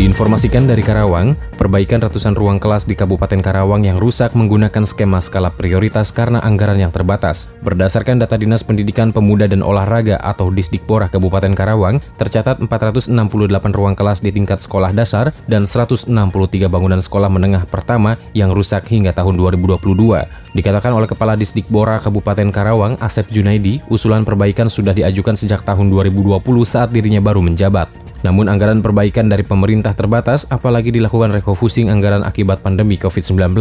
Diinformasikan dari Karawang, perbaikan ratusan ruang kelas di Kabupaten Karawang yang rusak menggunakan skema skala prioritas karena anggaran yang terbatas. Berdasarkan data Dinas Pendidikan Pemuda dan Olahraga atau Disdikpora Kabupaten Karawang, tercatat 468 ruang kelas di tingkat sekolah dasar dan 163 bangunan sekolah menengah pertama yang rusak hingga tahun 2022. Dikatakan oleh Kepala Disdikbora Kabupaten Karawang, Asep Junaidi, usulan perbaikan sudah diajukan sejak tahun 2020 saat dirinya baru menjabat. Namun anggaran perbaikan dari pemerintah terbatas apalagi dilakukan refocusing anggaran akibat pandemi COVID-19.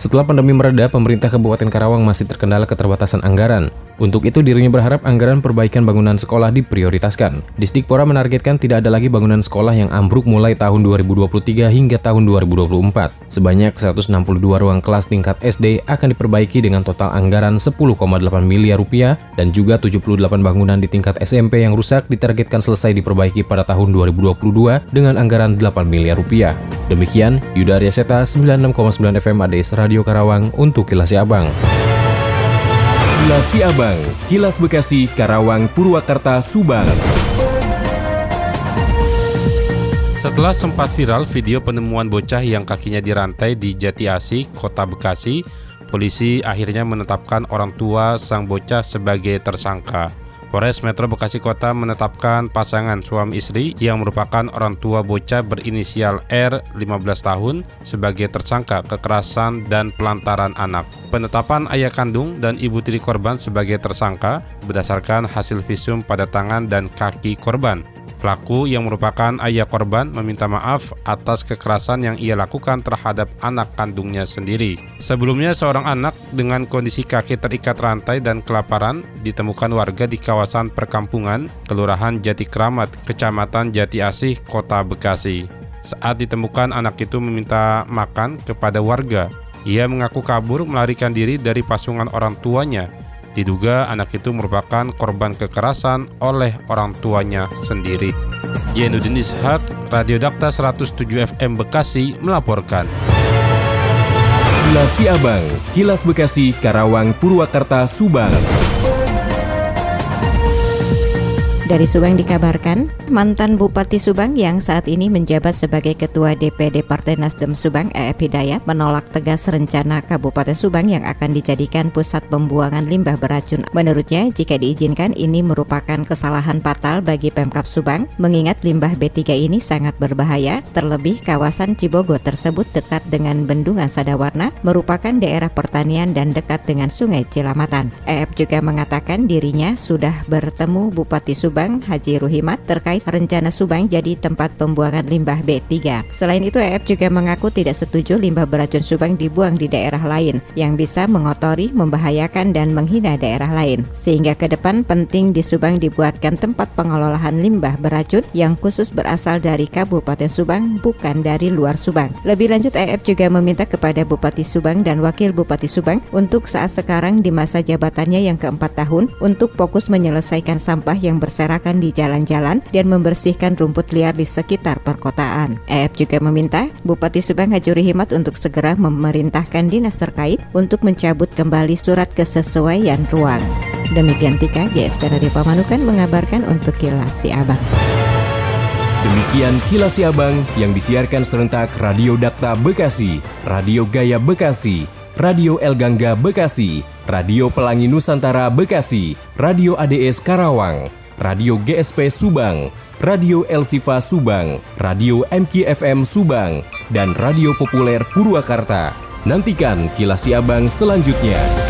Setelah pandemi mereda, pemerintah Kabupaten Karawang masih terkendala keterbatasan anggaran. Untuk itu dirinya berharap anggaran perbaikan bangunan sekolah diprioritaskan. Disdikpora menargetkan tidak ada lagi bangunan sekolah yang ambruk mulai tahun 2023 hingga tahun 2024. Sebanyak 162 ruang kelas tingkat SD akan diperbaiki dengan total anggaran 10,8 miliar rupiah dan juga 78 bangunan di tingkat SMP yang rusak ditargetkan selesai diperbaiki pada tahun 2022 dengan anggaran 8 miliar rupiah. Demikian Yuda Arya Seta 96,9 FM ADS Radio Karawang untuk Kilas Abang. Kilas Siabang, Kilas Bekasi, Karawang, Purwakarta, Subang. Setelah sempat viral video penemuan bocah yang kakinya dirantai di Jati Asih, Kota Bekasi, polisi akhirnya menetapkan orang tua sang bocah sebagai tersangka. Polres Metro Bekasi Kota menetapkan pasangan suami istri yang merupakan orang tua bocah berinisial R 15 tahun sebagai tersangka kekerasan dan pelantaran anak. Penetapan ayah kandung dan ibu tiri korban sebagai tersangka berdasarkan hasil visum pada tangan dan kaki korban. Pelaku yang merupakan ayah korban meminta maaf atas kekerasan yang ia lakukan terhadap anak kandungnya sendiri. Sebelumnya seorang anak dengan kondisi kaki terikat rantai dan kelaparan ditemukan warga di kawasan perkampungan Kelurahan Jati Keramat, Kecamatan Jati Asih, Kota Bekasi. Saat ditemukan anak itu meminta makan kepada warga. Ia mengaku kabur melarikan diri dari pasungan orang tuanya Diduga anak itu merupakan korban kekerasan oleh orang tuanya sendiri. Jenuddin Ishak, Radio Dakta 107 FM Bekasi melaporkan. Kilas Siabang, Kilas Bekasi, Karawang, Purwakarta, Subang. Dari Subang dikabarkan, mantan Bupati Subang yang saat ini menjabat sebagai Ketua DPD Partai Nasdem Subang, E.F. Hidayat, menolak tegas rencana Kabupaten Subang yang akan dijadikan pusat pembuangan limbah beracun. Menurutnya, jika diizinkan, ini merupakan kesalahan fatal bagi Pemkap Subang, mengingat limbah B3 ini sangat berbahaya, terlebih kawasan Cibogo tersebut dekat dengan Bendungan Sadawarna, merupakan daerah pertanian dan dekat dengan Sungai Cilamatan. E.F. juga mengatakan dirinya sudah bertemu Bupati Subang Subang Haji Ruhimat terkait rencana Subang jadi tempat pembuangan limbah B3. Selain itu EF juga mengaku tidak setuju limbah beracun Subang dibuang di daerah lain yang bisa mengotori, membahayakan dan menghina daerah lain. Sehingga ke depan penting di Subang dibuatkan tempat pengelolaan limbah beracun yang khusus berasal dari Kabupaten Subang bukan dari luar Subang. Lebih lanjut EF juga meminta kepada Bupati Subang dan Wakil Bupati Subang untuk saat sekarang di masa jabatannya yang keempat tahun untuk fokus menyelesaikan sampah yang berserakan berserakan di jalan-jalan dan membersihkan rumput liar di sekitar perkotaan. EF juga meminta Bupati Subang Hajuri Himat untuk segera memerintahkan dinas terkait untuk mencabut kembali surat kesesuaian ruang. Demikian Tika, GSP Radio Pamanukan mengabarkan untuk Kilas Siabang. Demikian Kilas Siabang yang disiarkan serentak Radio Dakta Bekasi, Radio Gaya Bekasi, Radio El Gangga Bekasi, Radio Pelangi Nusantara Bekasi, Radio ADS Karawang, Radio GSP Subang, Radio El Sifa Subang, Radio MKFM Subang, dan Radio Populer Purwakarta. Nantikan kilas Abang selanjutnya.